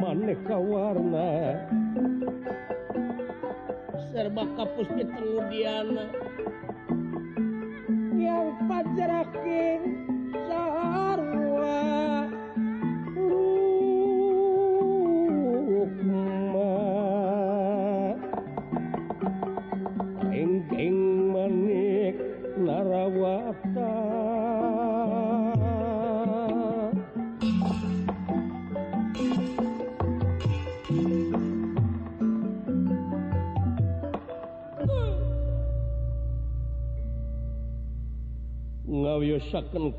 maneka warna serba kapus di Tengu Diana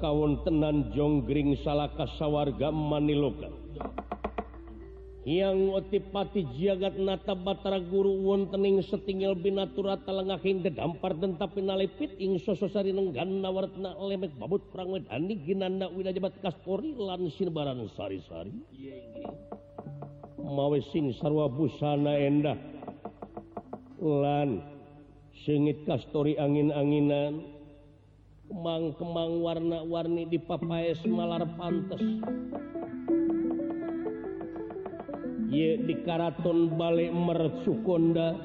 kawontenan jonggring salahkah sawwarga maniloka yang otipati jagat nata Batara guru wontening setinggal binatura lengaking dedampar dentapi nalepit ing sososari nenggan nawartna lemek babut perang wedani ginanda widajabat kaspori lan sinbaran sari-sari. Mawe sing sarwa busana endah. Lan sengit kastori angin-anginan. kembang-kembang warna-warni di papaes Malar pantes. Ye di Karaton balik Mercukonda.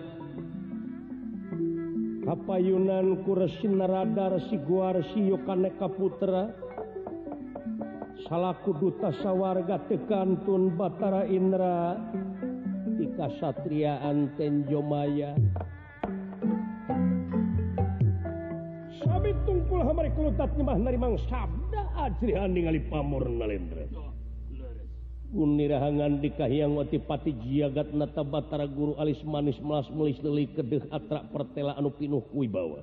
Kapayunan kuresin radar siguar siyokaneka putra. Salaku duta sawarga tekantun Batara Indra. Di kasatriaan Tenjomaya tungkul hamari kelutat nyembah narimang sabda ajrihan ningali pamur nalendra Kunirahangan dikahyang watipati jiagat nata batara guru alis manis melas melis leli kedeh atrak pertela anu pinuh wibawa. Bawa.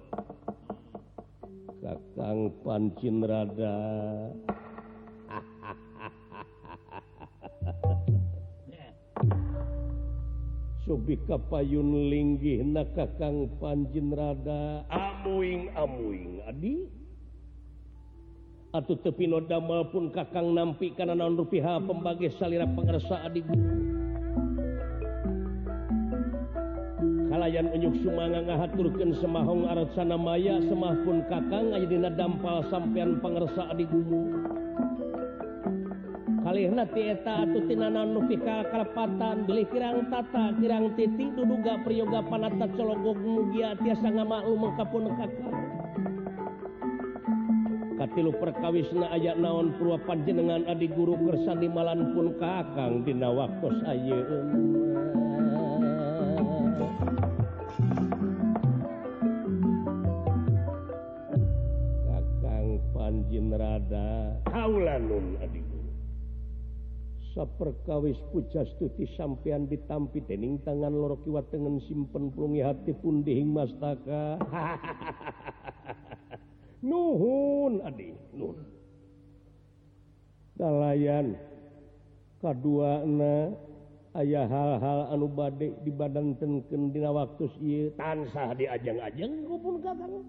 Kakang pancin rada. sobi kapayun linggih na kakang panjinrada amuing amuing adi. Atau tepi nodama pun kakang nampi karena naon rupiah pembagai salira pengersa adik kalayan unyuk sumanga ngahaturkan semahong arat sana maya semah pun kakang aja dina dampal sampean pengersa adik gumu kalautanpatan beli kirang tata kirang titik duduga priyoga panata cologok mugia tiasa ngamaklum mengkapun katilu perkawisna aya naon purwa panjenengan adi guru kersan di malan pun kakang dina waktos ayeuna kakang panjin rada kaulanun adi saperkawis pujastuti sampeyan ditampi dening tangan loro kiwa tengen simpen plungi hati pun dihing mastaka. Nuhun adi nuhun. Dalayan kaduana ayah hal-hal anu bade di badan tenken dina waktu ieu tansah diajang-ajang kupun kakang.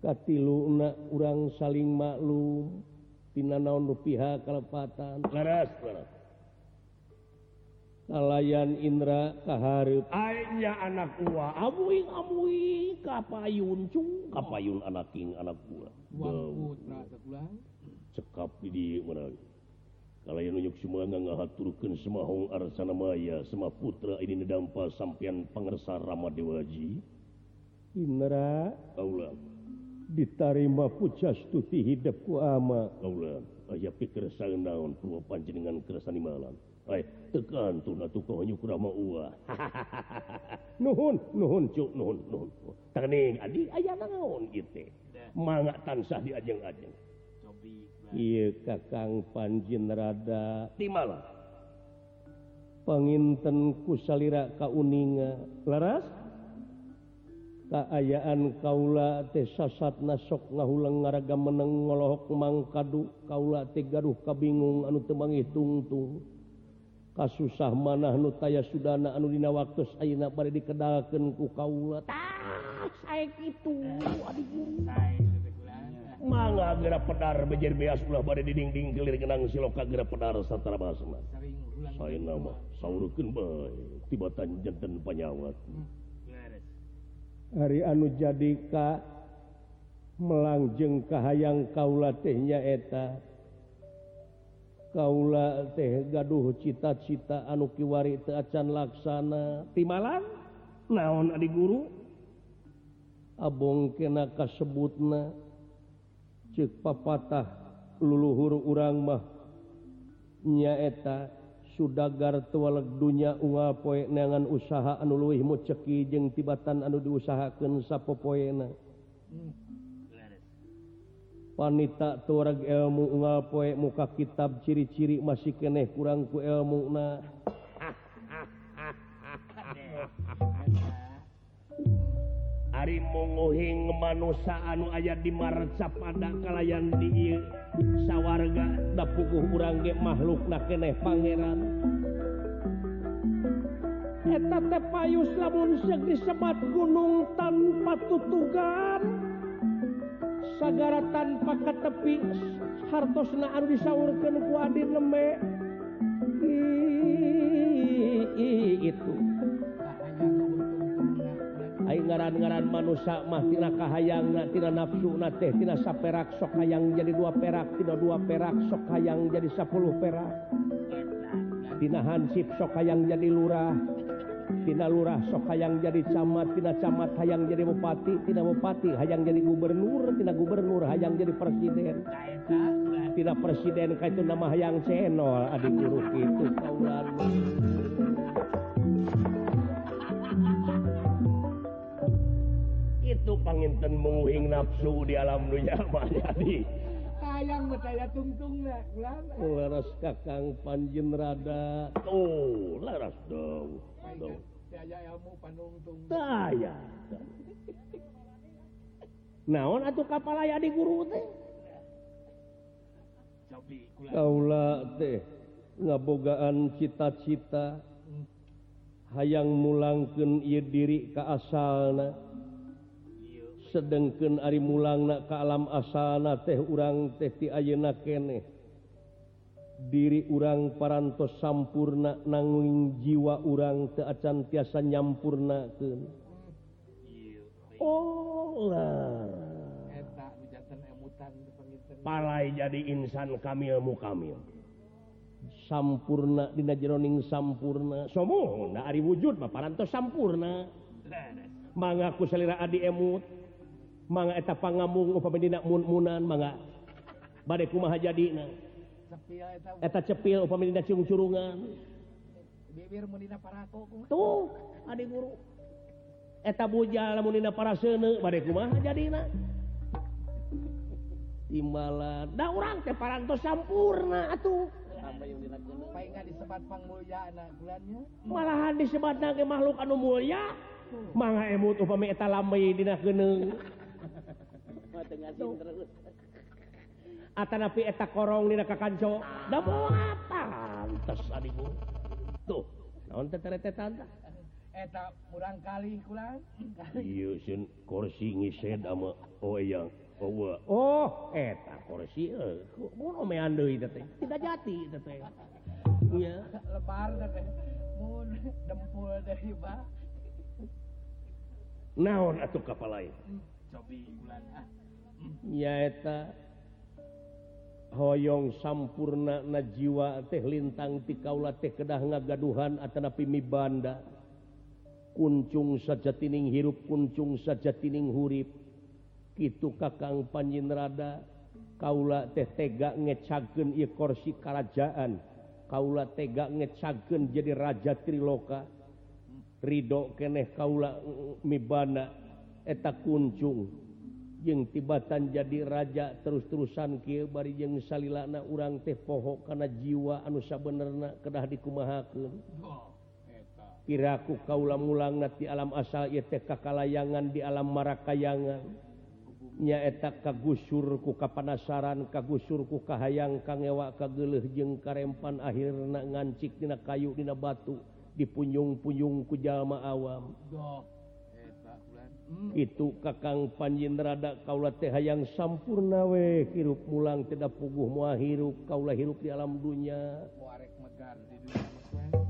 Katilu na urang saling maklum. tina naon rupiah kalepatan. Leres leres kalayan Indra kaharip aingnya anak gua. Amuing amuing kapayun cung. Kapayun anak king anak gua. Cekap di mana kalayan nunjuk semua ngahaturkeun semahong arsana maya sema putra ini nedampa sampean pangersa Ramadewaji Indra. Allah ditarima pucastuti hidupku ama. Aya pikir naon panjenengan keresan malam. Tekan nuhun nuhun cuk nuhun nuhun. Tening adi aya naon gitu. Mangga tansah diajeng-ajeng iya kakang panjin rada. Di malam. Penginten kusalira kauninga. Laras? keayaan Kaula tesasat nasok ngahulang ngaraga meneng ngolohok mang kadu. Kaula tegaduh kabingung anu temang tungtung kasusah manah nu taya Sudana anu dina waktu ayeuna bari dikedalkeun ku Kaula. Tah sae kitu. Mangga geura pedar bejer beas ulah bari didingding kelir genang siloka geura pedar satara basna. Saena mah saurukeun bae tibatan janten panyawat. hari anu jadika melangjeng kahayang kaula tehnya eta. Kaula teh gaduh cita-cita anu kiwari teacan laksana. Timalan naon adi guru? Abong kena kasebutna cek papatah luluhur urang mah nyaeta sudagar tualeg dunya unga poe neangan usaha anu luwih mu ceki jeung tibatan anu diusahakan sapopoena wanita tuareg ilmu unga poe muka kitab ciri-ciri masih keneh kurangku ilmu na Ari mongohing manusa anu ayat di marca ada kalayan di sawwarga dapuku kurang ge makhluk na keeh Pangeran payus lamun disebat gunung tanpa tutugan sagara tanpa ketepi hartos naan disaurkan kuadi lemek itu ngaran-garan manusia mahtinaka hayangtina nafsu tehtina perak sok hayang jadi dua perak tidak dua perak sok hayang jadi 10 peraktinaan sip sok hayang jadi lurah. Tina lurah sok hayang jadi camat Tina camat hayang jadi bupati Tina bupati hayang jadi gubernur Tina gubernur hayang jadi presiden. Tina presiden kaitu nama hayang channel adik guru itu kaulan nginten menguing nafsu di alam dunia mah jadi. Hayang percaya tungtung oh, laras kakang panjen rada. Oh laras dong. Ilmu panungtung. Naon atuh kapalaya di guru teh? Kaula teh ngabogaan cita-cita. Hmm. Hayang mulangkeun ieu diri ka asalna. sedengken Ari mulangnak ke alam asana teh urang tehti ayeuna kene. Diri urang parantos sampurna nanging jiwa urang teacan tiasa nyampurna ke oh palai jadi insan kamilmu kamil. Sampurna dina jeroning sampurna. Somo nah ari wujud mah parantos sampurna. Mangaku selera adi emut. mangeta pangamung upami dina munmunan mangga bade kumaha jadina. Eta. Cepil upami upamedina ciung curungan bibir munina parako tuh adi guru. Eta bujal mun dina paraseuneu bade kumaha jadina. Timbalan da urang teh parantos sampurna atuh. Disebat pangmulyana bulannya? Malahan disebat nage makhluk anu mulya mangga emut upami eta lambai dina geuneung Atanapi eta korong dina ka kanco. Ah. Da moal pantes adiku. Tuh, naon teh teretetan tah? Eta kurang kali kurang. Ieu kursi ngised ama oyang. Oh, oh eta kursi eueuh. Mun omean deui teh. Tidak jati teh. Iya, lebar teh. Mun dempul dari ba. Naon atuh kapal lain? Cobi bulan ah. nyaeta hoyong sampurna na jiwa teh lintang ti kaula teh kedah ngagaduhan atanapi mi banda kuncung saja tining hirup kuncung saja tining hurip. Kitu kakang panjinrada kaula teh tega ngecagen ia korsi kerajaan kaula tega ngecagen jadi raja triloka. Ridho keneh kaula mm, mm, mibana. Eta kuncung. jeng tibatan jadi raja terus-terusan Kyebari jeng salilana urang teh pohok karena jiwa anusa benerna kedah dikumahaken kiraku kauula mulang ti alam asal teh kakalayangan di alam marakayangan. Nyaak kagusurku kapanasaran kagusurku kahayang kangewa kageleh jeung karempan akhirna ngancik dina kayu dina batu dipunjung-punjung ku jalma awam. itu kakang panjinrada kaula teh hayang sampurna we. Hirup pulang tidak puguh mua hirup kaulah hirup di alam dunya.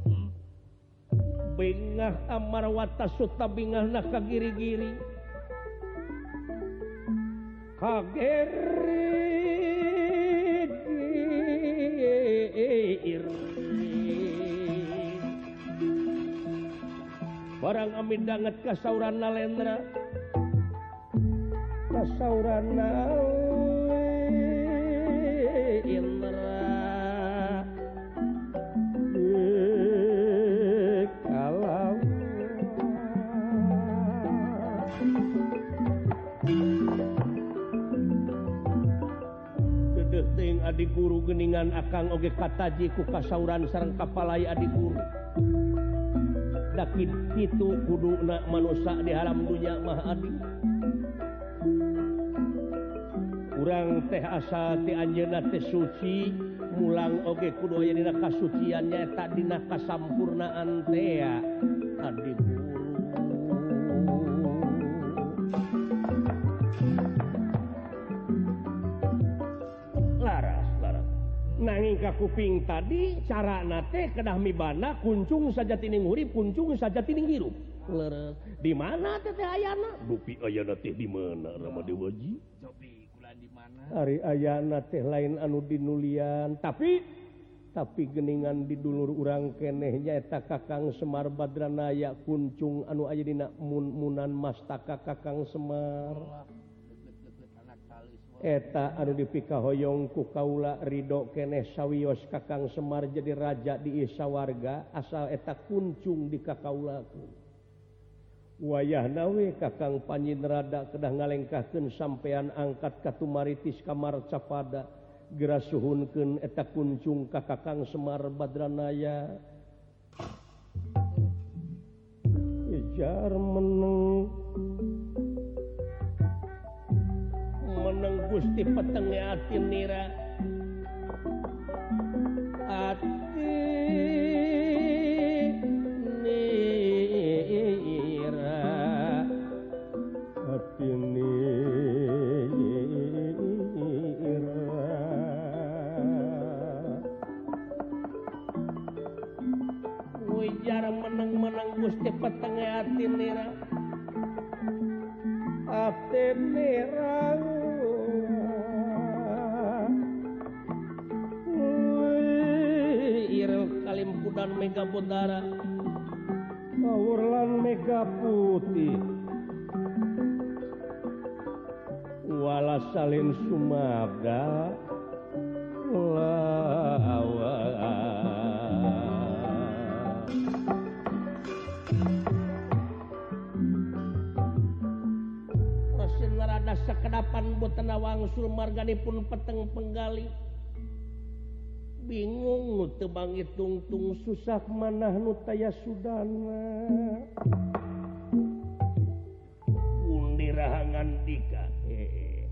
Hmm. Bengah amar wata suta bingah nah ka giri-giri barang Amin banget kasauran nalendra. Kasauran eh, adik guru geningan akang oge kataji ku kasauran sareng kapalai adik guru. dakit itu kudu na manusia di alam dunia Mahadi kurang teh asa ti Anjena teh suci mulang oge kudu aya dina kasuciannya tak dina kasampurnaan teh adi. ka kuping tadi cara nate kedah bana kuncung saja tining urip kuncung saja tining hirup. Di mana teteh ayana? Dupi ayana teh di mana rama dewaji hari ayana teh lain anu dinulian. Tapi tapi geningan di dulur urang kenehnya eta kakang Semar Badranaya kuncung anu aya dina mun munan mastaka kakang Semar. eta anu dipikahoyong ku kaula Ridho keneh sawwiyos kakang Semar jadi raja di Isa warga asal eta kuncung di kakaulaku wayah nawe kakang Panjinrada kedah ngalengkahkeun sampeyan angkat katumaritis kamar capada gera suhunken eta kuncung ka kakang Semar Badranaya. Jar meneng meneng gusti petenge ati nira. Ati nira. Ati nira. Wijar meneng-meneng gusti petenge ati nira. Ati nira kalimpudan mega bodara Kawurlan mega putih. Wala salin sumabda. Lawa Rasin rada sekedapan boten wangsul marganipun peteng penggali bingung tebang tungtung susah manah nu taya Sudana. Pundirhangan dika eh,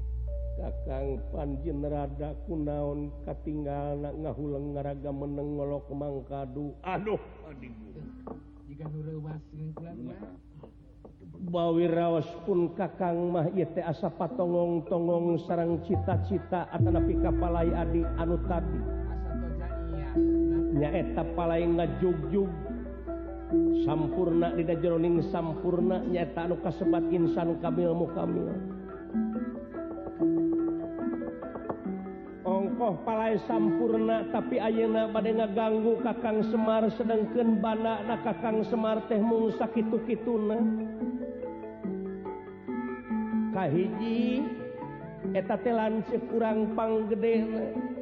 kakang panjen rada kunaon katinggal nak ngahuleng ngaraga meneng ngolok mangkadu. Aduh bawi rawas pun kakang mah yete asa patongong tongong sarang cita-cita atanapi kapalai adi anu tadi. nyaeta palai ngajugjug. Sampurna di jeroning sampurna nyata anu kasebat insan kamil mukamil ongkoh palai sampurna tapi ayeuna bade ngaganggu kakang Semar sedengkeun bana na kakang Semar teh mung sakitu-kituna. Kahiji eta teh lancip kurang panggedena.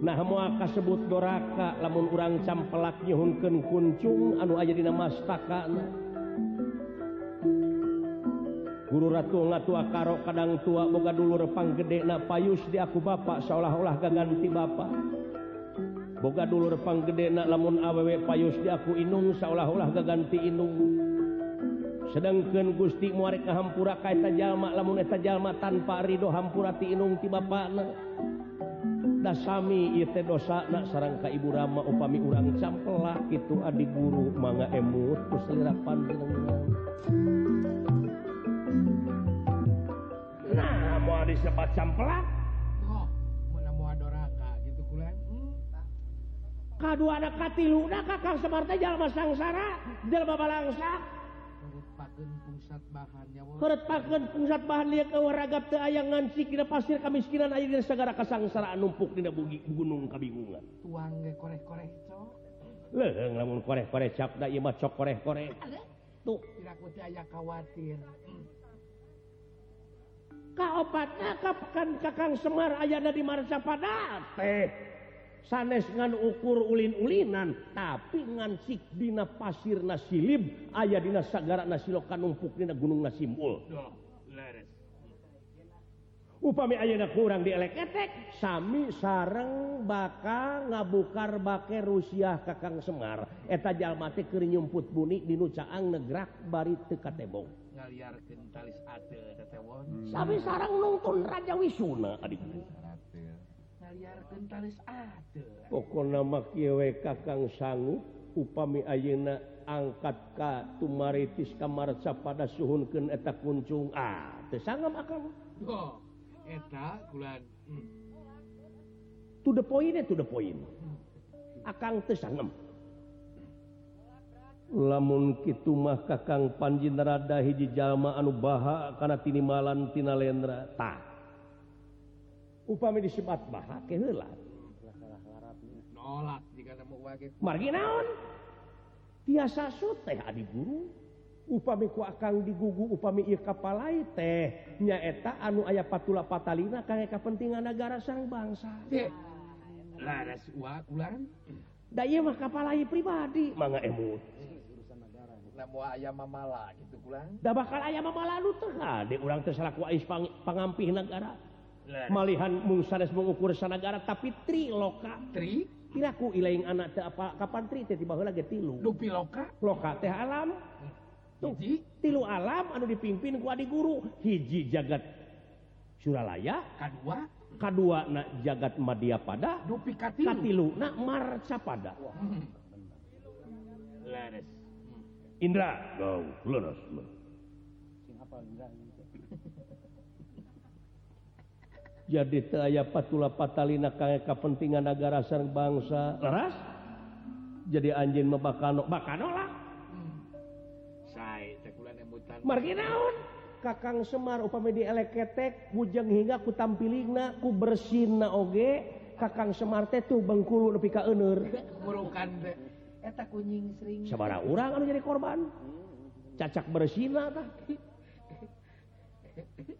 nah kasebut doraka lamun urang campelak nyuhunkeun kuncung anu aja dinamastaka guru Ratu ngatua karo kadang tua boga dulu repang gede na payus di aku bapak seolah-olah gaganti bapak boga dulu repang gede na lamun awewe payus di aku inung seolah-olah gaganti inung. Sedangkan Gusti muare kehampura kaita jalma lamun eta jalma tanpa ridho hampura ti inung ti bapak na dasami itu dosa dosana sarang ka ibu rama upami urang campela itu adi guru mangga emut ku selera panjenengan. Nah mau disebut campela? Oh mana mau adoraka gitu kulen hmm. kadua ada katilu nah kakang semarta jalma sangsara jalma balangsa. Keretakan pusat bahan lihat ke waragap teu ayangan si kira pasir kemiskinan air dina sagara kesangsaraan numpuk tidak bugi gunung kebingungan. Tuang ge koreh koreh cok. Leh ngelamun koreh koreh cap ieu mah cok koreh koreh. Tuh. Tidak kuti ayah khawatir. kaopatna kapan kakang Semar ayah di Marsa Padat. Teh. sanes ngan ukur ulin-ulinan tapi ngansik dina pasir nasilib ayah dina sagara nasilokan numpuk dina gunung nasimbul. Upami ayeuna kurang dielek-etek sami sareng bakal ngabukar bake Rusia kakang Semar. Eta jalmati keur nyumput buni di nucaang negrak bari teu katebong ngaliarkeun talis ate tetewon sami sareng nungtun Raja Wisuna adik. pokok nama kiewe kakang sanggup upami ayeuna angkat ka tumaritis kamarca pada suhunkeun eta kuncung. Ah teu sangam akang. Eta kulan. Hmm. to the point eh, to the point. Akang teu sangam. Lamun kitu mah kakang panji nerada hiji jalma anu baha kana tinimalan tina lendra. Tah. upami disebat baha ke heula. Nolak jika temu wage margi naon? Tiasa suteh adi guru. Upami ku akang digugu upami ieu kapalai teh nyaeta anu aya patula patalina kangge kapentingan negara sang bangsa. Laras ulan da ieu mah kapalai pribadi. Mangga emut. Aya mamala gitu kulan. da bakal aya mamala nu teh de urang teh salaku ais pang, pangampih negara malihan mung sanes mengukur sanagara tapi tri loka. Tri? Kiraku ilaing anak teh apa kapan tri teh tiba ge tilu. Dupi loka? Loka teh alam. Tuh hiji. tilu alam anu dipimpin ku adi guru. Hiji jagat Suralaya. Kadua? Kadua na jagat Madya pada dupi katilu, katilu na marca pada hmm. Lares. Indra, go, leres. Sing apa Indra? jadi aya patula patalina kayak kepentingan negara sareng bangsa. Leras jadi anjing mebakano bakano. Lah. Marginaun kakang Semar upami di eleketek mujeng hingga ku tampilina ku bersin na oge. Kakang Semar teh tuh bengkulu nepi ka euneur. Murukan eta kunying sering. Sabara urang anu jadi korban. Hmm. Cacak bersina tah.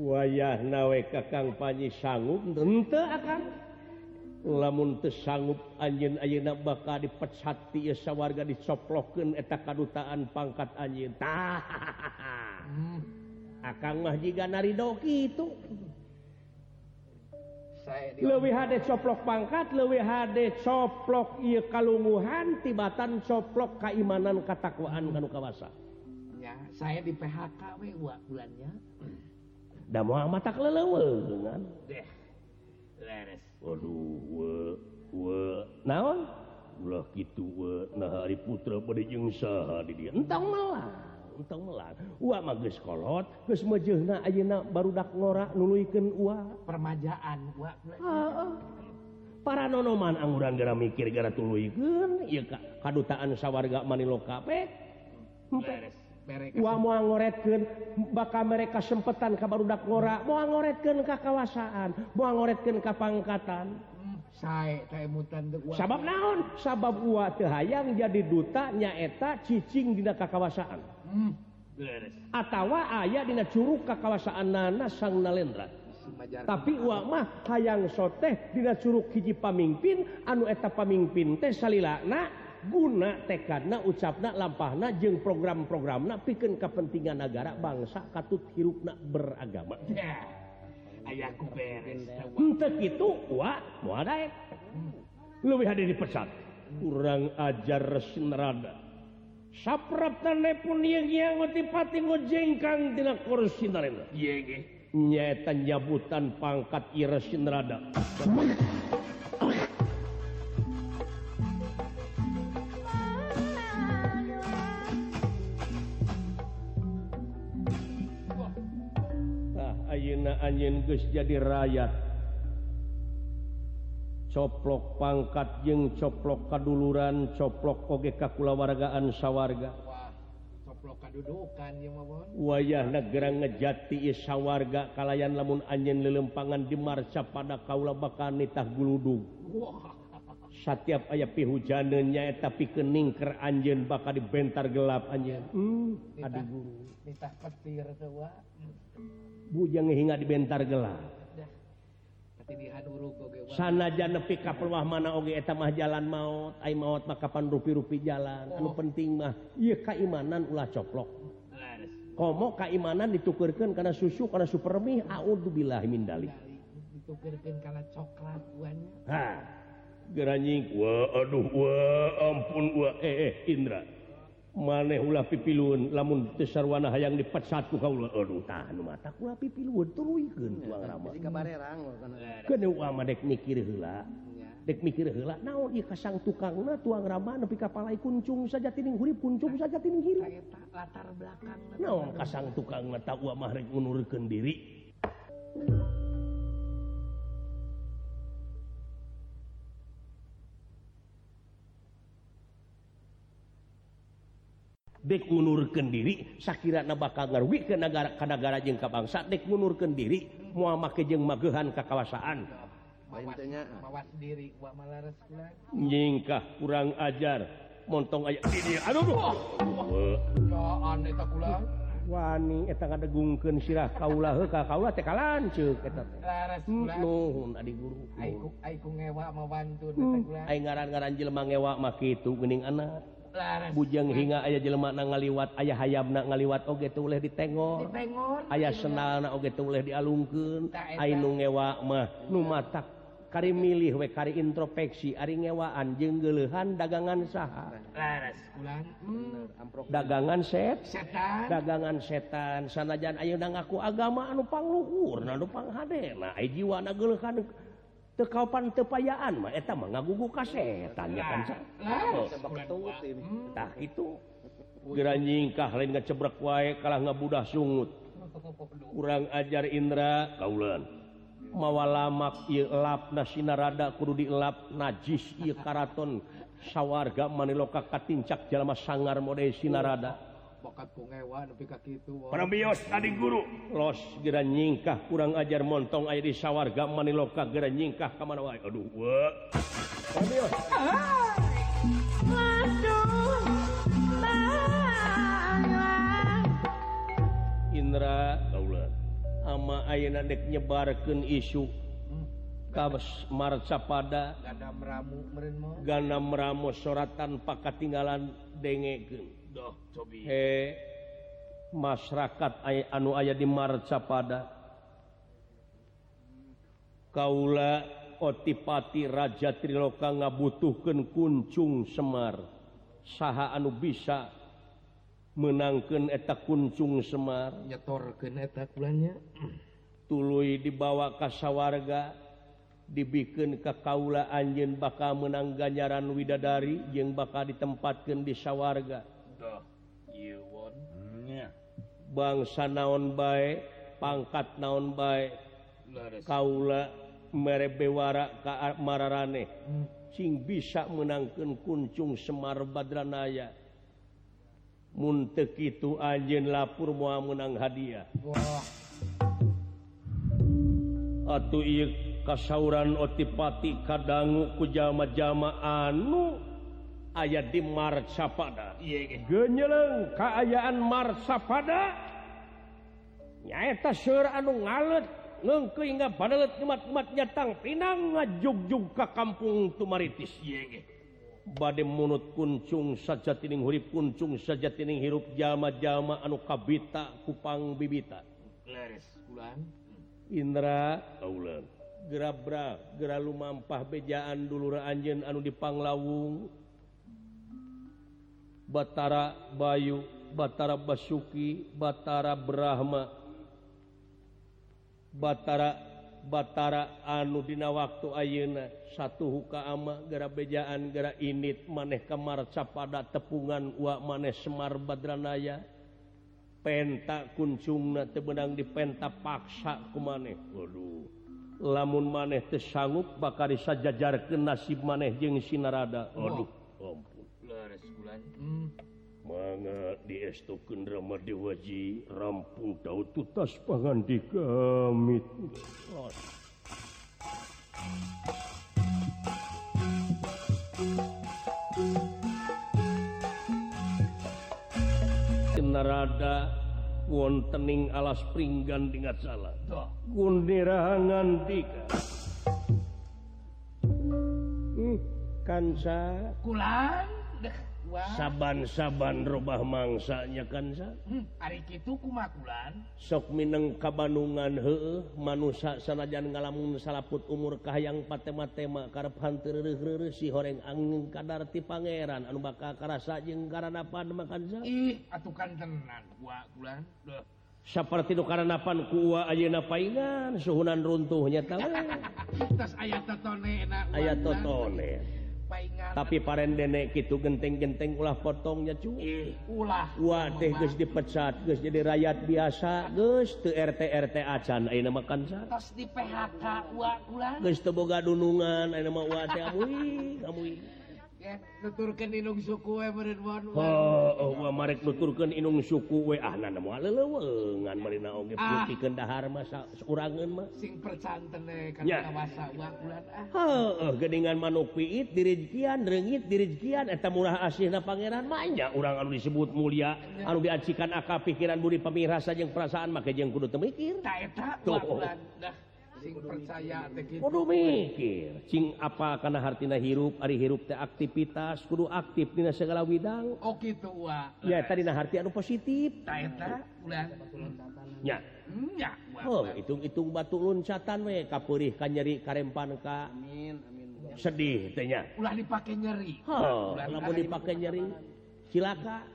wayah nawe kakang panji sanggup lamun sanggup anjin ayeuna bakal dipecaati sawarga dicoplokeun eta kadutaan pangkat anjintah akan mah jika naridoki itu leuwih hade coplok pangkat leuwih hade coplok ieu kalunguhan tibatan coplok keimanan katakwaan kanu kawasa. Ya saya di PHK we bulannya. Da mata naon? Gitu nah hari putra pada jengsa entang malangtang melang geus mageskolot geus ayeak ayeuna barudak ngora nuluykeun uwa. permajaan uang para nonoman angguran gara mikir gara tuluykeun ieu ka kadutaan sawarga manilokape ngoretkan bakal mereka sempetan kabar udah ngora. Mau ngoretkeun ke kawasaan mau ngoretkeun ke pangkatan. Sabab naon? Sabab hayang jadi duta nyaeta cicing di kawasaan. Hmm. atautawa ayah di Curug kekawasaan nana sang nalendra. Tapi uamah hayang soteh Di Curug hiji pamimpin anu eta pamimpin teh salilakna guna tekadna ucapna lampahna jeung program-programna pikeun kapentingan negara bangsa katut hirupna beragama. Ya, ayahku beres untuk itu wa muadaek lebih hadir di pesat kurang ajar sinrada sapraptan nepun yang yang ngotipati ngojengkang dina kursi narena. Iya nyetan nyabutan pangkat ira sinrada anjing geus jadi rakyat. Coplok pangkat jeung coplok kaduluran coplok oge kakulawargaan sawwarga wayah negara ngejati sawwarga kalayan lamun anjing lelempangan di marca pada kaula bakal nitah guludung setiap aya pihujannya tapi kening ke anjing bakal dibentar gelap anjing hmm, adik bujang hingga di bentar gelap sana nepi kapmah mana oge etamah jalan maut ay maut maka kapan rupi-rupi jalan. Anu oh. penting mah. Iya keimanan ulah coplok. Komo keimanan ditukurkan karena susu karena supermi audzubillah min dalik. Ditukerkeun kana coklat buannya ha. Geranjing wah aduh wah ampun wah eh, eh Indra. maneh ulah pipilun lamun besar Wana yang lipat satu dek. Mikir mikirang tukang tuang rama nepi kapalai kuncung saja tining huri kuncung saja tining kiri latar belakang. Naon kasang tukang mata uamah unurkan diri. dekunurkan diri Shakira bakal garwi ke negara ke negara jeng bangsa dek unurken diri mua make jeng magehan ke kawasaan. Bawasnya, bawas diri nyingkah kurang ajar montong aja ini aduh oh. Yaan, eta wani eta kadegungkeun sirah kaulah ka kaula teh kalanceuk eta hmm, nuhun adi guru. Ai ku ai ku ngewa mawantun eta hmm, kula. ai ngaran-ngaran jelema ngewa mah kitu geuning anak. bujang hinga aya jelemak na ngaliwat ayah hayam na ngaliwat oge tuh oleh ditengor ayaah senal na oge tuh oleh dialungkeun. Ainu ngewa mah nu matak. Kari milih we kari introspeksi ari ngewaan jeung geuleuhan dagangan saha. Laras amprok. Dagangan set setan. dagangan setan. Sanajan ayeuna ngaku agama anu pangluhurna anu panghadena ai jiwa na geuleuhan kaupan tepayaan Maeta mengagugu kasetannya kan kitu geura nyingkah lain ngecebrek wae kalah ngabudah sungut. Kurang ajar Indra kaulan mawa lamak elapna sinarada kudu dielap najis ieu karaton. Sawarga maniloka katincak jalma sangar mode sinarada tadi guru. Los gera nyingkah kurang ajar montong air di sawwarga maniloka gera nyingkah ke mana Aduh Indra ama Ayeuna dek nyebarkan isu. Kabes Marca pada gana meramu soratan pakatinggalan dengegen He, masyarakat aya anu aya di Marca pada Kaula otipati Raja Triloka ngabutuhkan kuncung Semar. Saha anu bisa menangkan eta kuncung Semar. Nyetorkannya tulu dibawa kasawarga dibikin ke Kaula Anjin bakal menang ganjaran Widadari yang bakal ditempatkan di sawwarga bangsa naon baik pangkat naon baik Kaula merebewara kemarane sing bisa menangkan kuncung Semar Badranaya. Muntek itu anjen lapur mua menang hadiah. Atau kasauran otipati kadanggu kujama-jama anu. ayat di Marsapada genyeleng keayaan Marsapada nyaeta sur anu ngalet ngengke hingga badalet umat-umat nyatang pinang ngajugjug ke kampung tumaritis. Yege badai munut kuncung saja tining hurip kuncung saja tining hirup jama-jama anu kabita kupang bibita. Leres, Indra ah, Kaulan gerabra gera lumampah bejaan dulu Anjen anu dipanglawung Batara Bayu Batara Basuki Batara Brahma Batara Batara anudina waktu Ayeuna. Satu huka ama gara bejaan gara init maneh kamar capada tepungan wa maneh Semar Badranaya. Penta kuncungna tebenang di penta paksa ku maneh. Waduh. Lamun maneh teu sanggup sajajar ke nasib maneh jeung sinarada Waduh. Oh. Ampun diesto Kendra Dewaji rampung tahu tutas pangan di kami narada wontening alas pringgan dengan salah. Gundirangan dika. Hmm, kansa. Kulang saban-saban robah mangsanya kansa hmm, sok Mineng Kabanungan he manusia sanajan ngalamun salaput umur Kahang patema-tema karep hantir si horeng angin kadar ti Pangeran. Anu bakal karasa jeung apa makan atukan tenan bulan seperti itu karenapan ku Ayeuna Paingan suhunan runtuhnya tahu ayat totone ayat totone. tapi paren denek gitu genteng-genteng ulah potongnya cu. Ulah. Wah teh geus dipecat geus jadi rakyat biasa. Geus teu RT RT acan ayeuna mah kan tos di PHK ulah. Geus teu boga dunungan ayeuna mah ulah teh amuy amuy tuturkan inung suku tuturkan oh, inung suku ah, Marindahar masa mah sing percanteningan eh, manupiit dirikian reungit dirikian eta murah asihna Pangeran banyak urang anu disebut mulia. Anu diacikan aka pikiran budi pamirasa yang perasaan maka jeung kudu temikir percaya Kudu mikir. Cing apa karena hartina hirup Ari hirup teh aktivitas kudu aktif Dina segala widang Oh gitu wa. ya tadi harti anu positif. Oh, hitung-hitung batu loncatan we. Kapurih kan nyeri karempan ka. Amin Amin sedih tehnya ulah dipake nyeri. Oh, ulah dipake nyeri. silaka.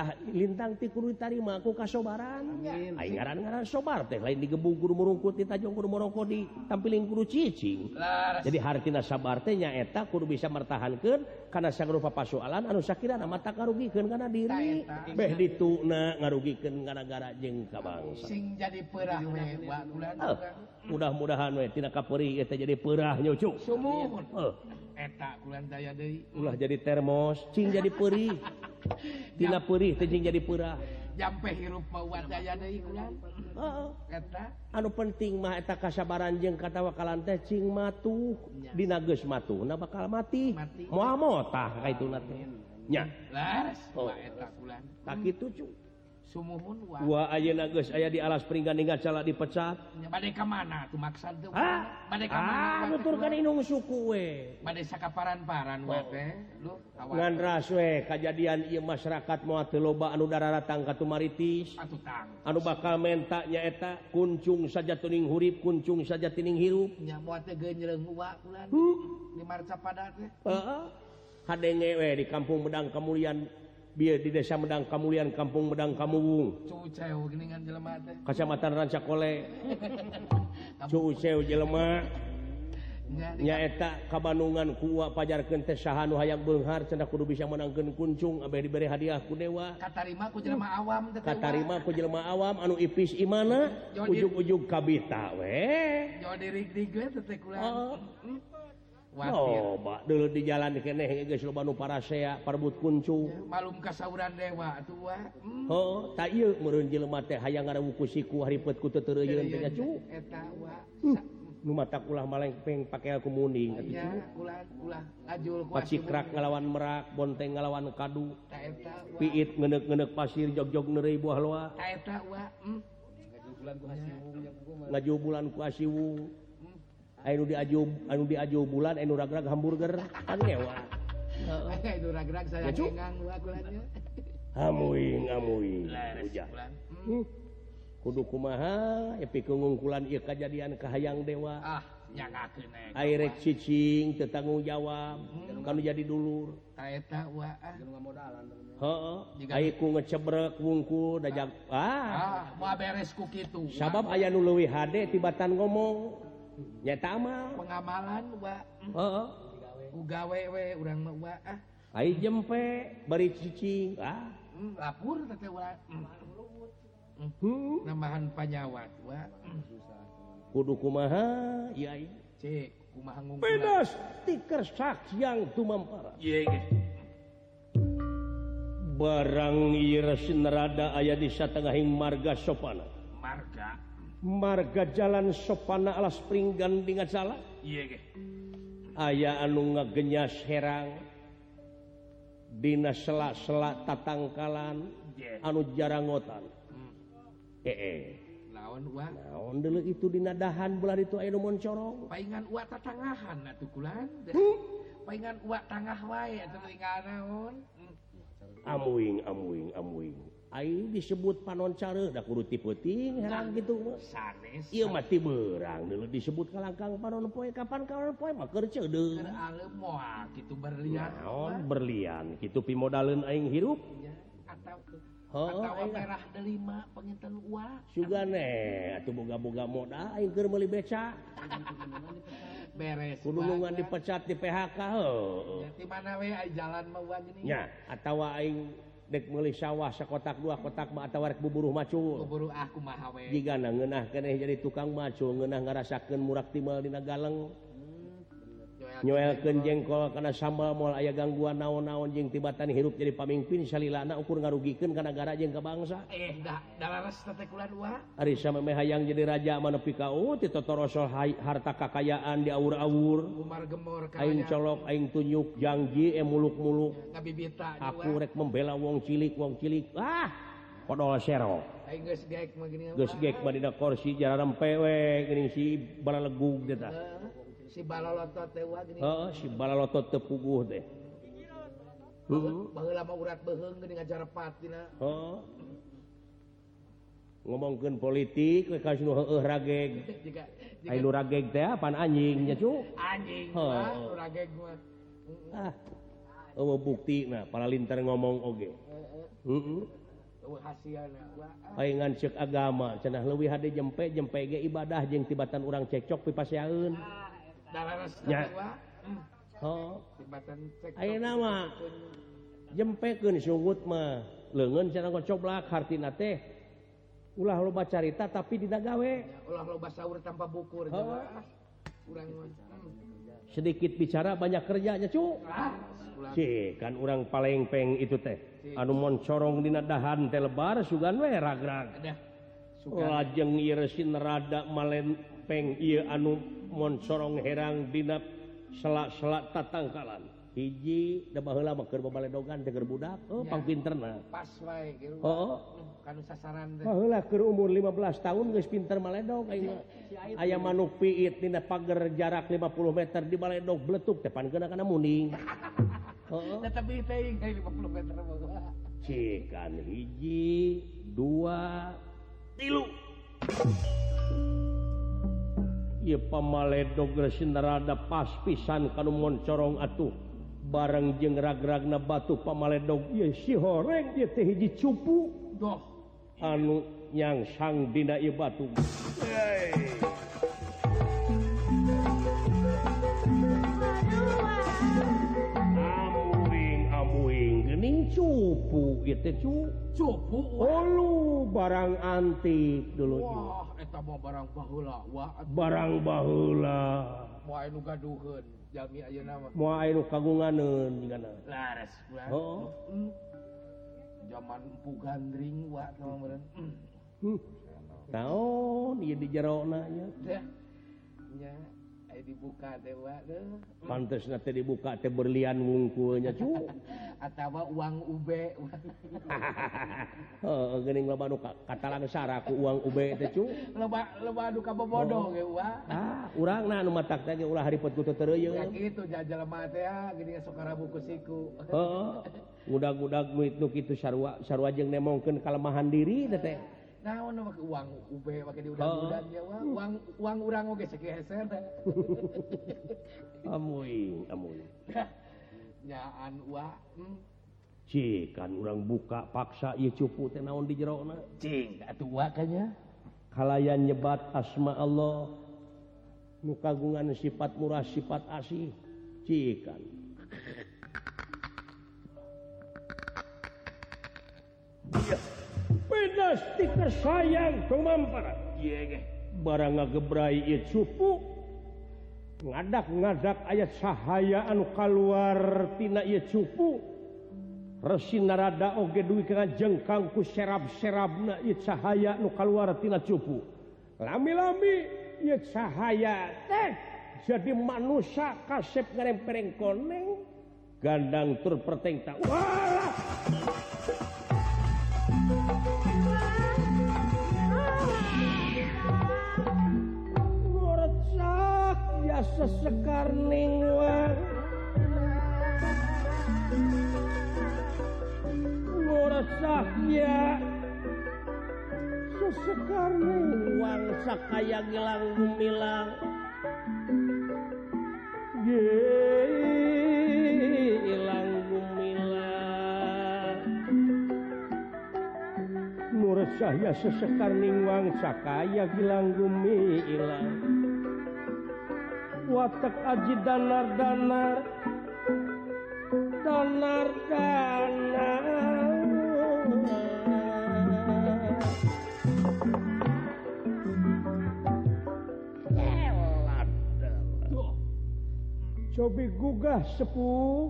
tah lintang ti kudu ditarima ku kasobaran. Aing ngaran-ngaran sobar teh lain digebung kudu murungkut di tajung kudu merokok di tampiling kudu cicing. Jadi hartina sabar teh nyaeta kudu bisa mertahankeun karena sangrupa pasalan anu Shakira mata karugikan karena diri. Beh dituna ngarugikan gara-gara jengka bangsa sing jadi perah oh, mudah-mudahan we tidak kapuri jadi perahnya eh. oh. ulah jadi termos Cing jadi perih. Tina perih tejing jadi perah. jampe hirup anu penting maheta kasabaran jeung katawakalan teh cing matuh di nages matuh na bakal mati. Muhammadtah itu kulan tak itu cu. Wah ayeuna geus aya di alas peringgan ninggal cala dipecat. Bade ka mana tuh maksud tuh? Bade ka mana? Ah, Nuturkeun indung suku we. Bade sakaparan-paran we oh. teh. Lu Ngan ras we kajadian ieu masyarakat moal teu loba anu dararatang ka tumaritis. Atutang. Anu bakal menta nya eta kuncung saja tuning hurip, kuncung saja tining hirup. Nya moal teh geunjreung uwa kulan. Di marca padat teh. Heeh. kadenge we di kampung Medang Kemuliaan biar di desa Medang Kamulian Kampung Medang Kamuwung. Kacamatan Rancakole Jelema. Nyaeta Kabanungan teh Pajar nu hayang Benghar cendak kudu bisa menangkan kuncung Abah diberi hadiah ku dewa. Katarima ku jelema awam katarima ku jelema awam anu ipis imana? Ujug-ujug kabita we. Jo dirig-rig we teh kulaan oh. Pak, dulu di jalan keneh geus loba nu parasea parbut kuncung. Malum kasauran dewa atuh wa. Hmm. Oh, tak ieu meureun jelema teh hayang ngarawuku siku haripet ku teu teureuyeun teh cu. Eta wa. nu mata ulah malengpeng pakai aku muning atuh, Iya, cu. ulah ulah ngajul ku pacikrak ngalawan merak bonteng ngalawan kadu Ta eta wa. piit ngenek-ngenek pasir jog-jog neureuy buah loa Ta eta wa. Hmm. ngaju bulan ku Ayu diaju anu diaju bulan anu ragrag hamburger kan ngewa. Itu ragrag saya cengang kulannya. Hamuing amuing. Hujan. Hmm. Kudu kumaha epi kengungkulan ieu kajadian kahayang dewa. Ah, nyagakeun aya. Airek cicing tetanggung jawab. Hmm. Kanu jadi dulur. Eta wa. Ah. Jeung modalan. Heeh. Ai ku ngecebrek wungkul dajak, ah. ah. Ah, mau beres ku kitu. Sabab aya nu leuwih hade tibatan ngomong. nyata mah pengamalan Mbak. Heeh. Ugawe we urang mah Mbak ah. Ai jempe bari cicing ah. Hmm, lapur teh urang. Hmm. hmm. Nambahan panyawat Mbak. Kudu kumaha yai cek kumaha ngungkulan. pedas tiker sakyang tumampara ieu ge barang ieu rada aya di satengahing marga sopana. Marga? marga jalan sopana alas pringgan di salah. Aya anu ngagenyas herang. Dina sela-sela tatangkalan. Anu jarangotan hmm. e -e. naon dulu itu dinadahan bulan itu moncorong palingan uak tatangahan atuh kulan. Hmm? Palingan uak tangah wae atuh amuing amuing amuing. Aing disebut panon care da kudu tipeting herang gitu sanes ieu mah ti beurang dulu disebut kalangkang panon poe kapan kapan poe mah keur ceudeuh alem moal kitu berlian. Naon berlian kitu pimodaleun aing hirup. Ya, atau Oh, atau merah delima penginten uang Sugane atuh boga-boga modal aing keur meuli beca. Beres kulungan dipecat di PHK heuh ya di mana we jalan mah mau gini? Ya atawa aing meli sawah sekotak dua kotak tawar buburu macu jika jadi tukang macu ngenah murak muraktimal dina Galeng. nyoelken jengkol karena sambal moal aya gangguan naon-naon jeng tibatan hirup jadi pamimpin salilana ukur ngarugikan karena negara jeng ke bangsa. Eh dah hari sama mehayang jadi raja mana pikau titotoroso harta kekayaan di awur-awur Umar gemor aing colok aing tunjuk janji eh muluk-muluk. Aku rek membela wong cilik wong cilik. Ah kodol sero geus gek badina korsi jalan pewe geuning si balegu gitu si balaloto teh uak gini. heeh si balaloto teu puguh teh heeh Baheula urat beheung geuning ngajarepat dina. heeh ngomongkeun politik we ka sinu heueuh rageg Jika jika rageg teh apaan anjing nya cu anjing Heuh. uak urang gaek mah. ah eueuh bukti nah para linter ngomong oge Heeh. heeh Eueuh hasilna. Paingan ah. cek agama cenah leuwih hade jempe jempe ge ibadah jeung tibatan urang cekcok pipaseaeun ah. nama. Mah. Sumutmah lengan coblak hartina teh. Ulah loba carita tapi tidak gawe. Ulah loba sahur tanpa bukur oh. sedikit bicara banyak kerjanya cu. Si kan orang paling peng itu teh. Anu moncorong dina dahan teh lebar sugan we ragrag. Lajeng iresin rada malen malempeng ieu anu moncorong herang dina selak-selak tatangkalan. Hiji da baheula mah keur babaledogan teh keur budak. Oh Ya. pangpinterna pas wae gitu. oh Kanu sasaran teh. baheula keur umur 15 tahun geus pinter maledog si, mah. Aya manuk piit dina pager jarak 50 meter di baledog beletuk teh pankeuna kana muning. Heeh. Tetapi teh kayak 50 meter mah. Cikan hiji dua tilu. pamaledograda pas pisan kalau moncorong atuh. Bareng jeng rag-ragna batu pamaledog. Ye si horeng ye teh hiji cupu. Doh. Anu yang sang Dina batu. Amuing amuing. Geuning cupu gitu cu. cupu. Oh, barang antik dulu. Wah, eta barang baheula. Wah, barang baheula moal anu gaduheun. jami ayeuna mah. moal aya nu kagunganeun jingana Lares bulan. Oh. Hmm. Zaman empu gandring wa nama meureun. Mm. Hmm. hmm. ieu di jerona nya ya nya dibuka dewa pantes nanti dibuka teh berlian wungkulnya cu. Atau uang ube. Oh gening loba nu kata langsara ku uang ube teh cu. Loba loba duka bobodo oh. ge wa. Ah urang na nu matak teh ulah haripet ku teu tereuyeung ya kitu jajal mah teh gini sokara rabu kusiku heeh gudag-gudag nu kitu sarua sarua jeung nemongkeun kalemahan diri teh. naon no make uang ube make di udan-udan ya uang uang uang urang oge segeser. Amuing amuing nyaan wa hmm. cik kan urang buka paksa ieu cupu teh naon di jerona cing atuh wa kanya kalayan nyebat asma Allah nu kagungan sifat murah sifat asih. Cikan Yeah. tidak sayang cumampara barang ngagebrai cupu ngadak-ngadak ayat cahaya anu keluartina cupu. Resi narada oge duwi jengkangku serab-serab na cahaya nu keluartina cupu. Lami-lami cahaya teh jadi manusia kasep ngarempereng koneng gandang tur perteng tak sesekarning Murasahya sesekarning wang sakaya gilang gumilang. Gilang gumilang. Murasahya sesekarning wang sakaya gilang gumilang. Watak aji danar danar danar danar. Cobi gugah sepuh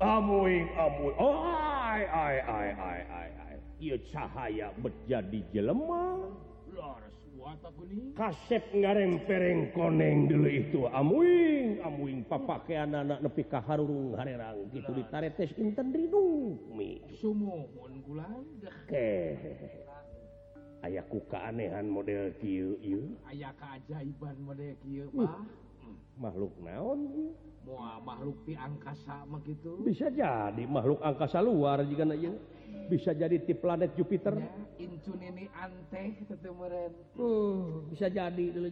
Amuing amuing Ai ai ai ai ai ai. Ieu cahaya menjadi jelema. Laras kasep ngarempereng koneng dulu itu. Amuing amuing. Papakaian anak nepi ka harurung harerang. Gitu ditaretes inten rinung mi. Sumohon gulandah ke aya ku keanehan model kieu ieu. Aya keajaiban model kieu hmm. mah. Makhluk naon ieu? Moal makhluk ti angkasa mah gitu bisa jadi makhluk angkasa luar jigana ieu. bisa jadi di planet Jupiter uh, bisa jadi dulu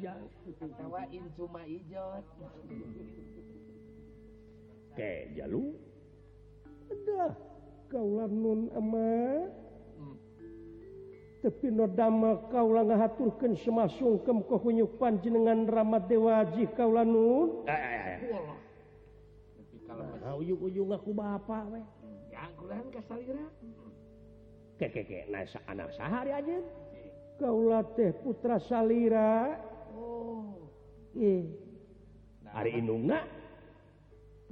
ke jalu udah kaulah nun ama hmm. tapi nodama kaulah ngahaturkan semasung kem kohunyu panjenengan ramat dewaji kaulah nun eh, eh, eh. eh. Nah, ujung-ujung ah, aku bapak weh. Ya, aku kasalira. kekeke nasa anak sahari aja. Kaulah teh putra salira. Oh. Eh. Hari indungna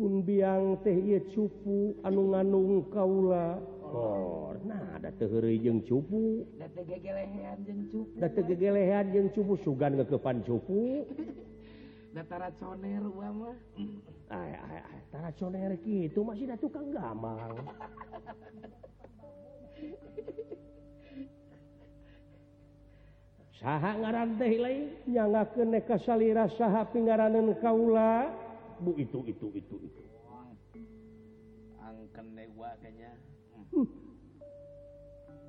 pun biang teh iya cupu anu nganung kaula. Oh nah ada heureuy jeung cupu. Da teh gegelehean jeung cupu. Da teu gegelehean jeung cupu sugan kekepan cupu. Da taraconer wa mah. Ay ay ay taraconer kitu masih da tukang gamang. saha ngaran teh nyanga ke neka salira saha pinggaranan kaula. Bu itu itu itu itu. Angken dewa kayaknya. Hmm.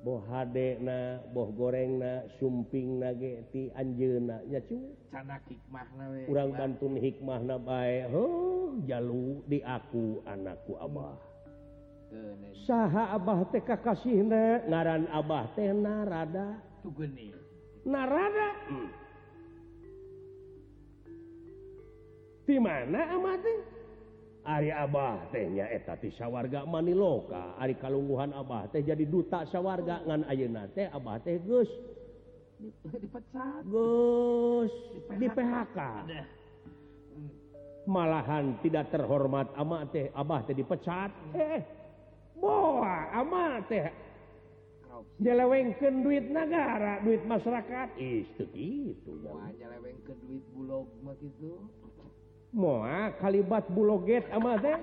Boh hadena boh goreng na sumping ge ti anjeunna. Nya cu. Cana hikmahna we. Urang bantun hikmah na bae. Heuh jalu di aku anakku abah. saha Abah TK kasih ngaran Abah Tenarada narada. Hmm. di mana amati Ari Abah tehnya ti sawwarga Maniloka. Ari kalungguhan Abah teh jadi duta sawwarga ngan ayeuna teh Abah teh geus. Dipecat geus. Di PHK malahan tidak terhormat ama teh. Abah teh dipecat hmm. eh. eh. Boa ama teh jelewengken duit negara duit masyarakat. Itu gitu ke duit Bulog mah kitu. Moal kalibat buloget ama teh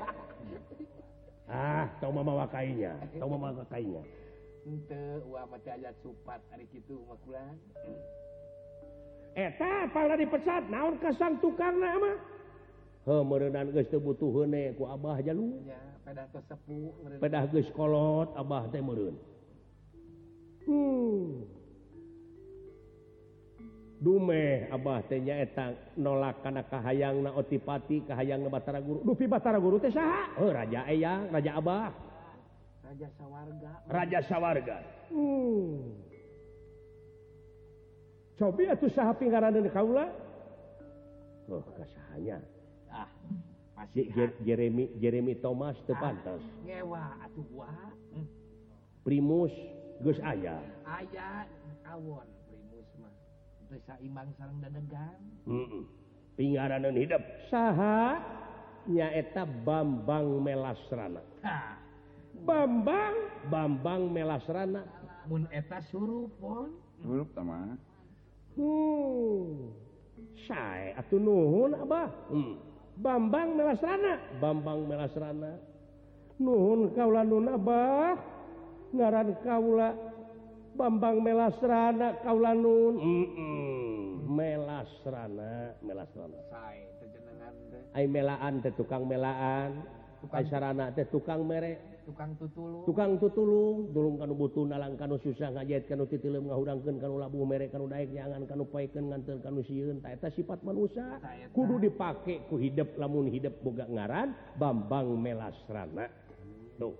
ah tau mama wakainya tau mama wakainya ente uah mati ayat supat hari kitu makulan eta pala dipecat naon kasang tukang nama heuh meureunaan geus teu butuh heune ku abah jalu ya. pedah geus kolot Abah teh meureun. Hmm. dumeh Abah tehnya eta nolak kana kahayangna otipati kahayangna Batara Guru. Dupi Batara Guru teh saha? Oh, Raja Eyang Raja Abah. Raja Sawarga. Raja Sawarga. Hmm. coba atuh saha pinggaran kaula? Oh kasahannya masih Jeremy Jeremy Thomas tepantas ah, ngewa hmm. Primus Gus aya. Aya kawon Primus mah. Teu saimbang sareng dadegan. Heeh. -mm. hidup. Saha? Nyaeta Bambang Melasrana. Ha. Bambang Bambang Melasrana. Mun eta suruh pon. Suruh sama hmm. Saya atuh nuhun abah. Hmm. Bambang melasrana. Bambang melasrana. Nuhun kaula nunabah ngaran kaula Bambang melasrana kaula nun. Mm -mm. melasrana. Melasrana Ay, melaan teh tukang melaan. Tukang sarana teh tukang merek tukang tutulung. Tukang tutulung dulu kan butuh nalang kan susah ngajet kan titilum ngahurangkeun kan labu mere kan daek jangan kan paikeun nganteun kan sieun. Ta eta sifat manusia. Kudu dipake ku hidup lamun hidup boga ngaran Bambang Melasrana. Tuh.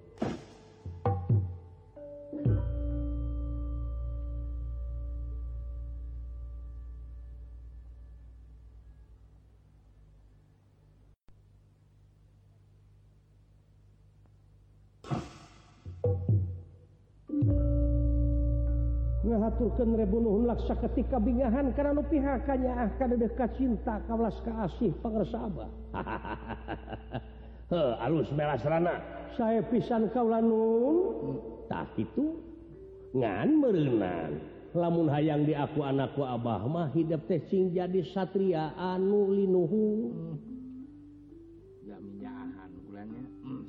diaturkanbunuhlaksa ketika bingahan karena nu pihakannya ah, akan dekat cinta kalas keasih pengersaba alus melasrana saya pisan kaulantah itu ngan meureunan lamun hayang diaku anakku Abah mah hidup tecing jadi Satria anu Linuhu.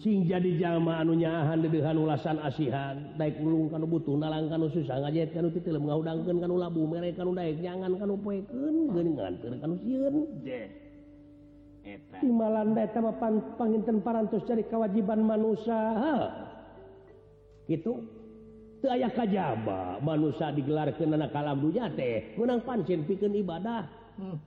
sing jadi jalma anu nyahan dedehan ulasan asihan. Daik ulung kanu butuh nalang kanu susah ngajet kanu titil mengaudangkeun kanu labu mere kanu daik nyangan kanu poekeun geun nganter kanu sieun. Eta. Timalan da eta pan, panginten parantos dari kewajiban manusia gitu? Teu aya kajaba manusia digelarkeun anak kalam dunya teh. Meunang pancen pikeun ibadah. Hmm.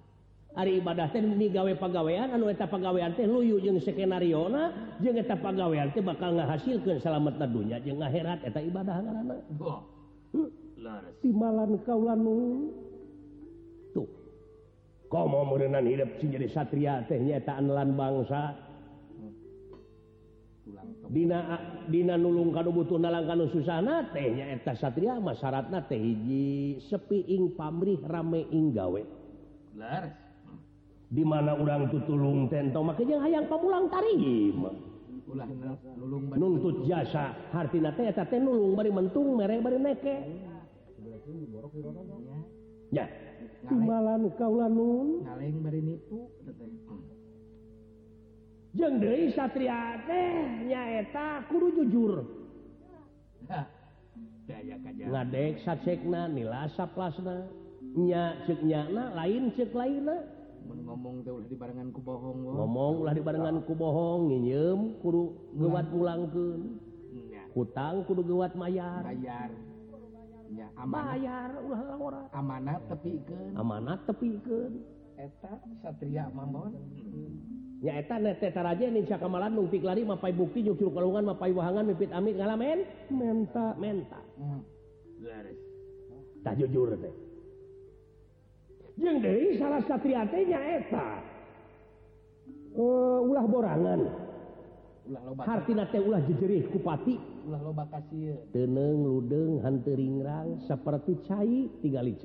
Ari ibadah gawe anu eta pagawean teh luyu jeung skenariona jengeta pagawean teh bakal ngahasilkeun salametna dunya jeung akhirat eta ibadah anak-anak hmm? timalan kaulanu tuh. Komo meureunan hidup sing jadi satria teh nyaeta anelan bangsa. Dina Dina nulung kadu butuh nalang kanu susana teh nyaeta satria masyaratna teh hiji sepi ing pamrih rame ing gawe. Laras. di mana urang tutulung tento makanya hayang pamulang tarima nuntut jasa hartina teh eta teh nulung bari mentung mere bari neke. Ya timbalan kaula nun ngaleng malan kaulanun jeung deui satria teh nyaeta kudu jujur. Ngadek sasekna nila saplasna. Nya ceuk nyana lain ceuk lainnya ngomong ulah di barenganku bohong Ngomong ulah di barenganku bohong nyinyem kudu gewat pulang ke hutang kudu gewat mayar. Bayar ya amanah. Bayar ulah orang amanah tepikeun. Amanah tepikeun. Eta satria mamon. Ya eta nete taraja nih sakamalan nu lari mapai bukti jukir kalungan mapai wahangan mipit amit ngalamen. Menta menta. Hmm. garis Tah jujur teh. dari salah satriatenya eta. Uh, ulah borangan. Ulah jejerih kupati ulah loba kasih. Teneng ludeng hanteringrang seperti tigali tinggali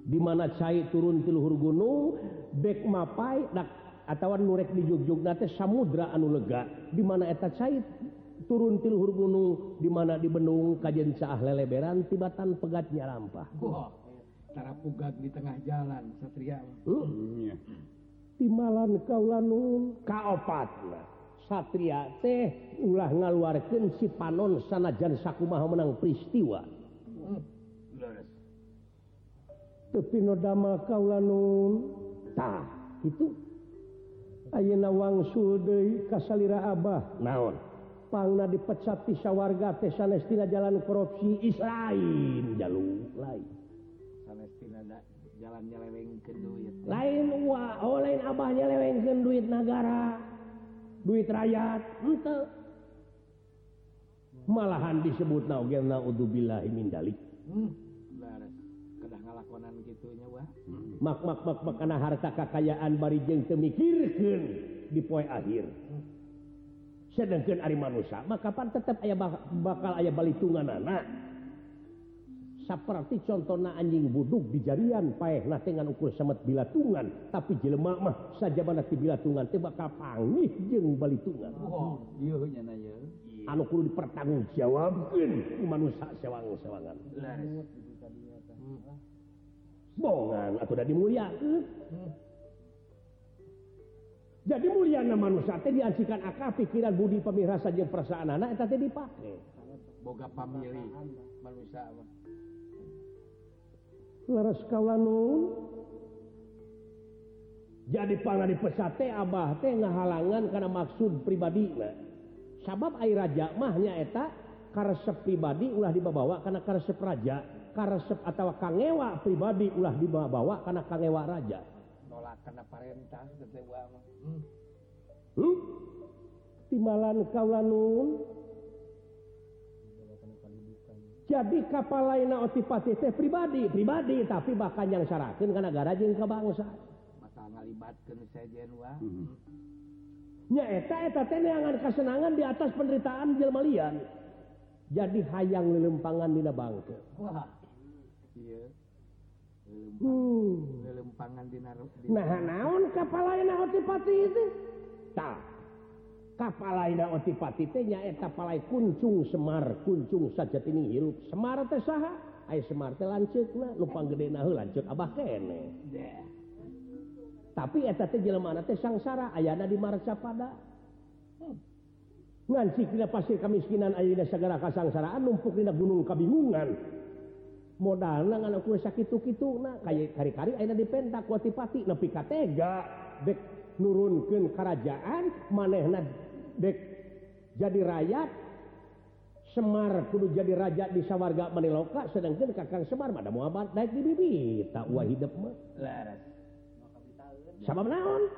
di mana cai turun tiluhur gunung bek mapai dak atawan nurek di Jogjog nate samudra anu lega. Di mana eta cai turun tiluhur gunung dimana di Benung kajen caah leleberan tibatan pegatnya lampah. Oh. tara pugak di tengah jalan Satria. Uh, timalan kaulanun kaopat Satria teh ulah ngaluarkan si panon sanajan sakumaha menang peristiwa. Hmm. tepi nodama kaulanun tah. Itu. Ayeuna wangsul deui ka salira Abah. Naon? Pangna dipecat ti sawarga teh sanes tina jalan korupsi. Israel jaluk lain. lain wa oh, lain Abahnya lewengken duit negara duit rakyat ente. Malahan disebut naudzubillah hmm. hmm. kana harta kekayaan teu mikirkeun di poe akhir. Sedangkan Ari manusia maka kapan tetap aya bakal aya balitungan anak seperti contohna anjing buduk di jarian pae na dengan ukur semet bilatungan. Tapi jelemah mah saja mana di bilatungan tiba kapangih jeng balitungan. Oh, iya, iya, anu kudu dipertanggung ku manusia sewangan sewangan bongan atau udah mulia hmm. jadi mulia nama manusia teh diansikan akal pikiran budi pemirsa saja perasaan anak tadi dipakai. Boga pamili manusia jadi pan dipesate Abah teh ngahalangan karena maksud pribadi sabab air raja mahnya eta karesep pribadi ulah dibawa karena karesep raja karesep atau kangewa pribadi ulah dibawa karena kangewa raja nolak karena mah. hmm. hmm? timbalan kaulanun jadi kapal lain otipati teh pribadi pribadi tapi bahkan yang syaratkan karena negara jeng ke bangsa mata ngalibatkan sejen wah? Hmm. Nya eta eta teh neangan kesenangan di atas penderitaan jelmalian jadi hayang lelempangan dina bangke. Wah. Iya. Lelempangan hmm. dina nah naon kapal lain otipati itu tak tapalainapatinya etapalai kuncung Semar kuncung saja ini hirup. Semar tesaha Semar lanjut lupang gede lanceuk Abah kene. Tapi mana sangsara ayana di Marca pada nganci tidak kamiskinan kemiskinan dina sagara kasangsaraan numpuk dina gunung kabingungan. Modal anak kue sakit gitu nah kayak kari-kari ayana di pentak watipati nepi katega. Dek nurunkan kerajaan manehna dek jadi rakyat? Semar kudu jadi raja di sawwarga Maniloka sedangkan kakang Semar pada Muhammad naik di bibi tak uang hidup sama menaon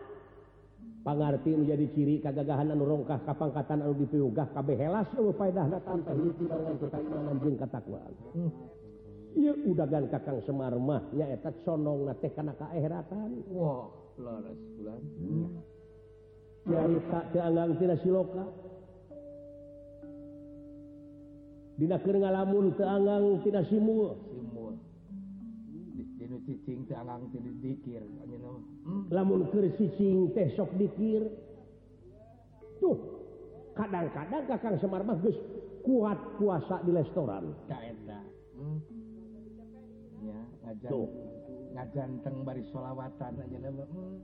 pangarti menjadi ciri kegagahanan rongkah kapangkatan anu dipiugah kabeh helas lu faedah datang anjing ketakwaan iya udagan kakang Semar mah ya eta sonong na teh kana kaehatan wah wow, laras bulan hmm. siloka. Didakir ngalamun keangang tidak simul dikir. Lamun cicing sok dikir. Tuh kadang-kadang kakang Semar bagus kuat puasa di restoran. Hmm. ya, ngajanteng baris sholawatan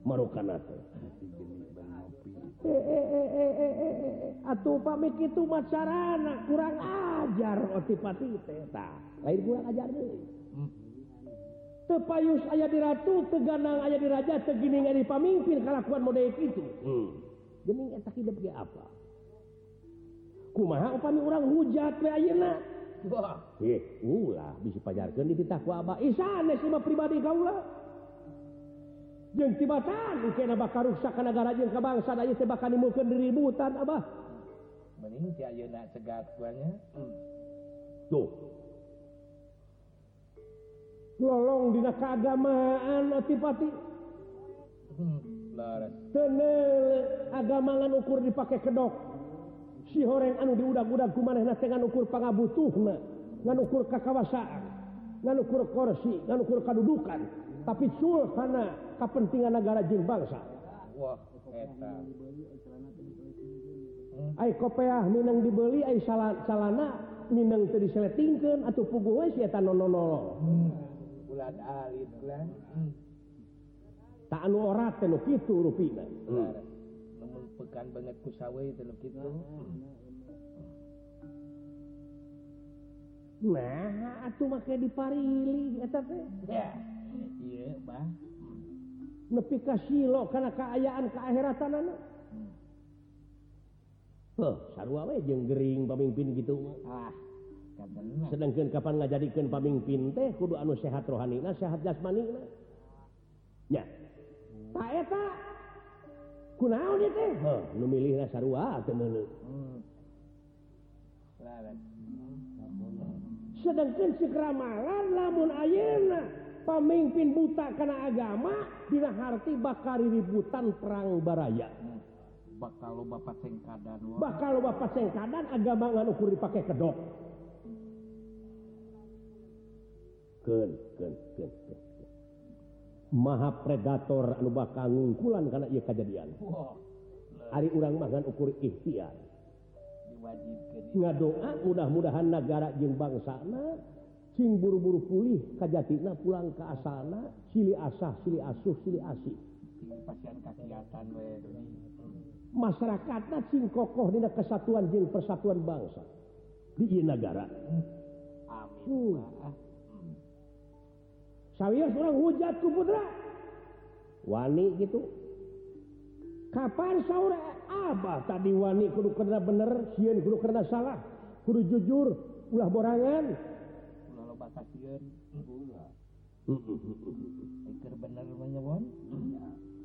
merukan atau pamit itu macarana kurang ajar oh, otipati teta. Lain kurang ajar deh tepayus ayah diratu teganang ayah diraja tegining di pamimpin kelakuan model itu. Hmm. gening etak hidup dia apa? Kumaha upami orang hujat we ayeuna? Wah. Eh ulah bisa pajarkeun di titah ku abah. Isane mah pribadi kaula jeung tibatan mungkin bakal karusak ke negara jeung ke bangsa aja tebakan mungkin ributan abah. Mending si ayo nak cegat guanya hmm. tuh. Lolong dina keagamaan atipati hmm. tenel agamangan ukur dipakai kedok. Si horeng anu diudag-udag kumanehna teh ngan ukur pangabutuhna ngan ukur kakawasaan ngan ukur kursi ngan ukur kadudukan. Tapi sulhana kepentingan negara jeung bangsa Wah, eta. Hmm. ay kopeah minang dibeli ay salana minang teu diseletingkeun atuh pugu we si eta nonono bulan alit bulan tak anu ora teh nu kitu rupina Benar. Namun pekan banget ku sawe itu kitu nah atuh make diparili eta teh ya iya bah nepi kasilo karena keayaan keakhiratan anak oh, sarua we jeung gering pemimpin gitu ah bener. sedangkan kapan ngajadikeun pamimpin teh kudu anu sehat rohanina sehat jasmanina. Nya. Tak eta. Kunaon ieu teh? Heuh nu milihna sarua teu meuleuh hmm. sedangkan sekeramalan lamun ayeuna. pemimpin buta karena agama Dihati bakal ributan perang baraya. Bakal Bapak sengkadan bakal Bapak sengkadan agama nganukur dipakai kedok. Ken, ken, ken, ken, maha predator anu bakal ngungkulan karena ia kejadian. Wow. hari urang makan ukur ikhtiar. Ngadoa mudah-mudahan negara jeng bangsana sing buru-buru pulih kajjatina pulang ke asana cili asah cili asuh cili asih. Masyarakat sing kokoh di kesatuan jeng persatuan bangsa. Di negara uh. saya seorang hujat ku putra. Wani gitu. Kapan saudara e? abah tadi wani kudu karena bener sieun kudu karena salah. Kudu jujur ulah borangan. Pikir bener namanya Bon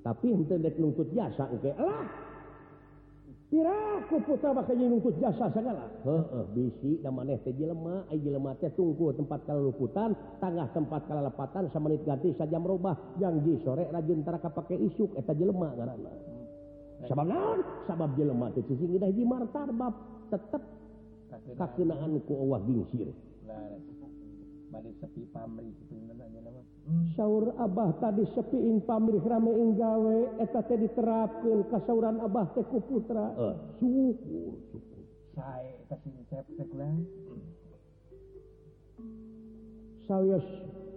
Tapi henteu dek nungkut jasa engke. Lah. Pira ku putra bakal jadi nungkut jasa segala. Heeh, bisi da maneh teh jelema, ai jelema teh tunggu tempat kalaluputan, tangah tempat kalalepatan samanit ganti saja robah, Janji sore rajin tara kapake isuk eta jelema ngaranna. Hmm. Sabab naon? Sabab jelema teh cicing indah hiji martabab tetep kakeunaan ku Allah gingsir. sepi pamri hmm. Syaur Abah tadi sepiin pamrih rame gawe eta teh diterapkeun ka sauran Abah teh ku Putra. Uh, syukur saya hmm. saya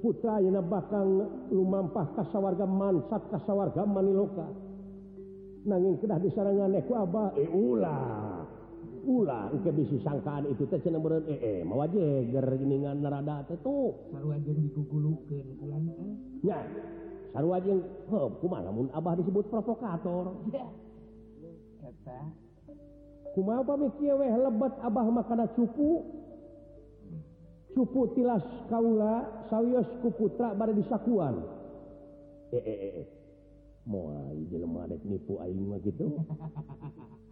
putra yang bakal lumampah ka sawarga mansat kasawarga maniloka. Nanging kedah disarangan ku Abah eh ulah. Ulah ke bisi sangkaan itu teh cenah meureun eh, eh, ee mawa jeger geuningan narada teh tuh sarua jeung digugulukeun ulang teh nya sarua jeung heuh kumaha lamun abah disebut provokator? Eta. Kumaha pamikir weh lebet abah makana cupu? Cupu tilas kaula sawios ku putra bari disakuan ee eh, ee moal jelema rek nipu aing mah gitu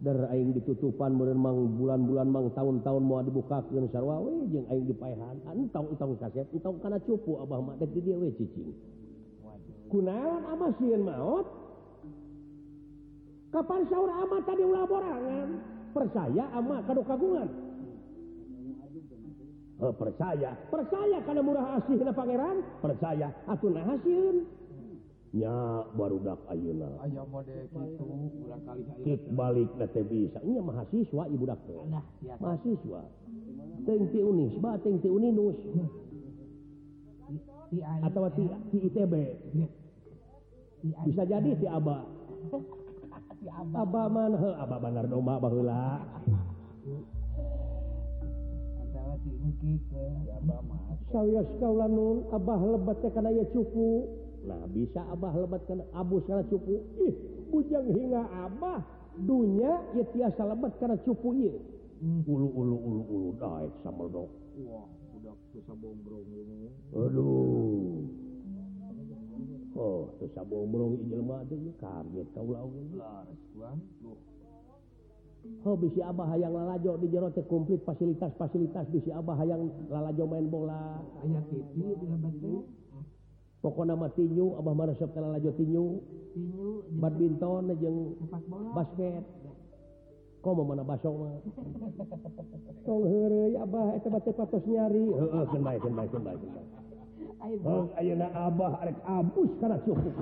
Deraing ditutupan merenang bulan-bulan mang tahun-tahun mau dibuka jeung aing dipahan tong kaset tong karena cupu Abah Mahdek di dia cicing. Kunaon abah sieun maut? Kapan sahur ama tadi ulah borangan? Percaya ama kado kagungan oh, eh, percaya percaya karena murah asih na pangeran? Percaya aku nah sieun. nya barudak Auna balik bisanya mahasiswa ibu dokter mahasiswa. Atau ITB bisa jadi si Abah Abah man Abah Banar Doma bahula Abah lebat cukup Nah bisa Abah lebatkan Abu karena cupu ih bujang hingga Abah dunya ya tiasa lebat karena cupu ieu. Hmm, ulu ulu ulu ulu daik sama dok. Wah udah susah bombrong ini. Aduh. Oh, susah bombrong ini jelma tuh kaget kau lah. Laras bang. Oh bisi Abah hayang lalajo di jero teh komplit fasilitas-fasilitas bisi Abah hayang lalajo main bola. Aya tipi di lebat pokok nama tinju Abah meresep kalau laju tinju. Badminton jeung basket. Kok mau mana basok mah? Tong heureuy Abah eta bate patos nyari. Heeh keun bae keun bae keun bae Ayeuna Abah arek abus kana cukup.